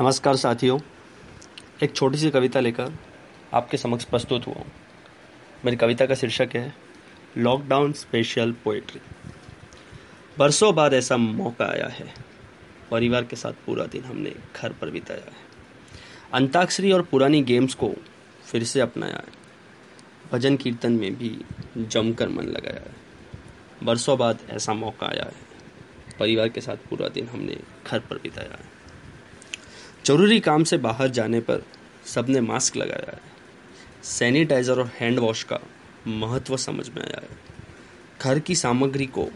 नमस्कार साथियों। एक छोटी सी कविता लेकर आपके समक्ष प्रस्तुत हुआ हूँ। मेरी कविता का शीर्षक है लॉकडाउन स्पेशल पोएट्री बरसों बाद ऐसा मौका आया है। परिवार के साथ पूरा दिन हमने घर पर बिताया है। अंताक्षरी और पुरानी गेम्स को फिर से अपनाया है। भजन कीर्तन में भी जमकर मन लगाया है। बरसों बाद ऐसा मौका आया है। परिवार के साथ पूरा दिन हमने घर पर बिताया है। ज़रूरी काम से बाहर जाने पर सबने मास्क लगाया है। सैनिटाइजर और हैंड वॉश का महत्व समझ में आया है। घर की सामग्री को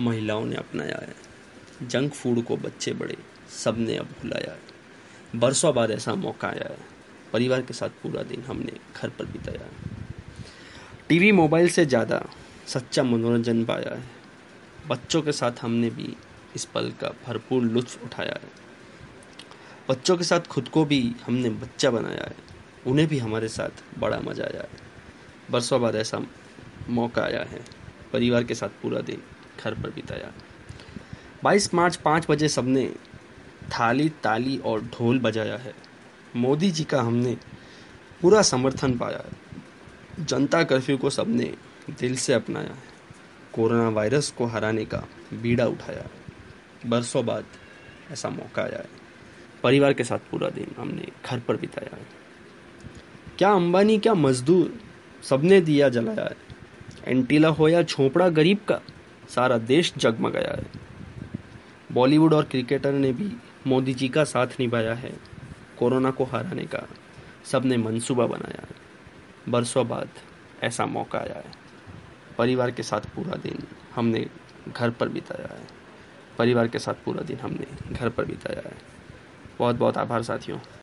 महिलाओं ने अपनाया है। जंक फ़ूड को बच्चे बड़े सबने अब भुलाया है। बरसों बाद ऐसा मौका आया है। परिवार के साथ पूरा दिन हमने घर पर बिताया है। टीवी, मोबाइल से ज़्यादा सच्चा मनोरंजन पाया है। बच्चों के साथ हमने भी इस पल का भरपूर लुत्फ उठाया है। बच्चों के साथ खुद को भी हमने बच्चा बनाया है। उन्हें भी हमारे साथ बड़ा मज़ा आया है। बरसों बाद ऐसा मौका आया है। परिवार के साथ पूरा दिन घर पर बिताया। 22 मार्च पाँच बजे सबने थाली, ताली और ढोल बजाया है। मोदी जी का हमने पूरा समर्थन पाया है। जनता कर्फ्यू को सबने दिल से अपनाया है। कोरोना वायरस को हराने का बीड़ा उठाया है। बरसों बाद ऐसा मौका आया है। परिवार के साथ पूरा दिन हमने घर पर बिताया है। क्या अंबानी, क्या मजदूर, सबने दिया जलाया है। एंटीला हो या झोपड़ा गरीब का, सारा देश जगमगाया है। बॉलीवुड और क्रिकेटर ने भी मोदी जी का साथ निभाया है, कोरोना को हराने का। सबने मंसूबा बनाया है। बरसों बाद ऐसा मौका आया है। परिवार के साथ पूरा दिन हमने घर पर बिताया है। परिवार के साथ पूरा दिन हमने घर पर बिताया है। बहुत बहुत आभार साथियों।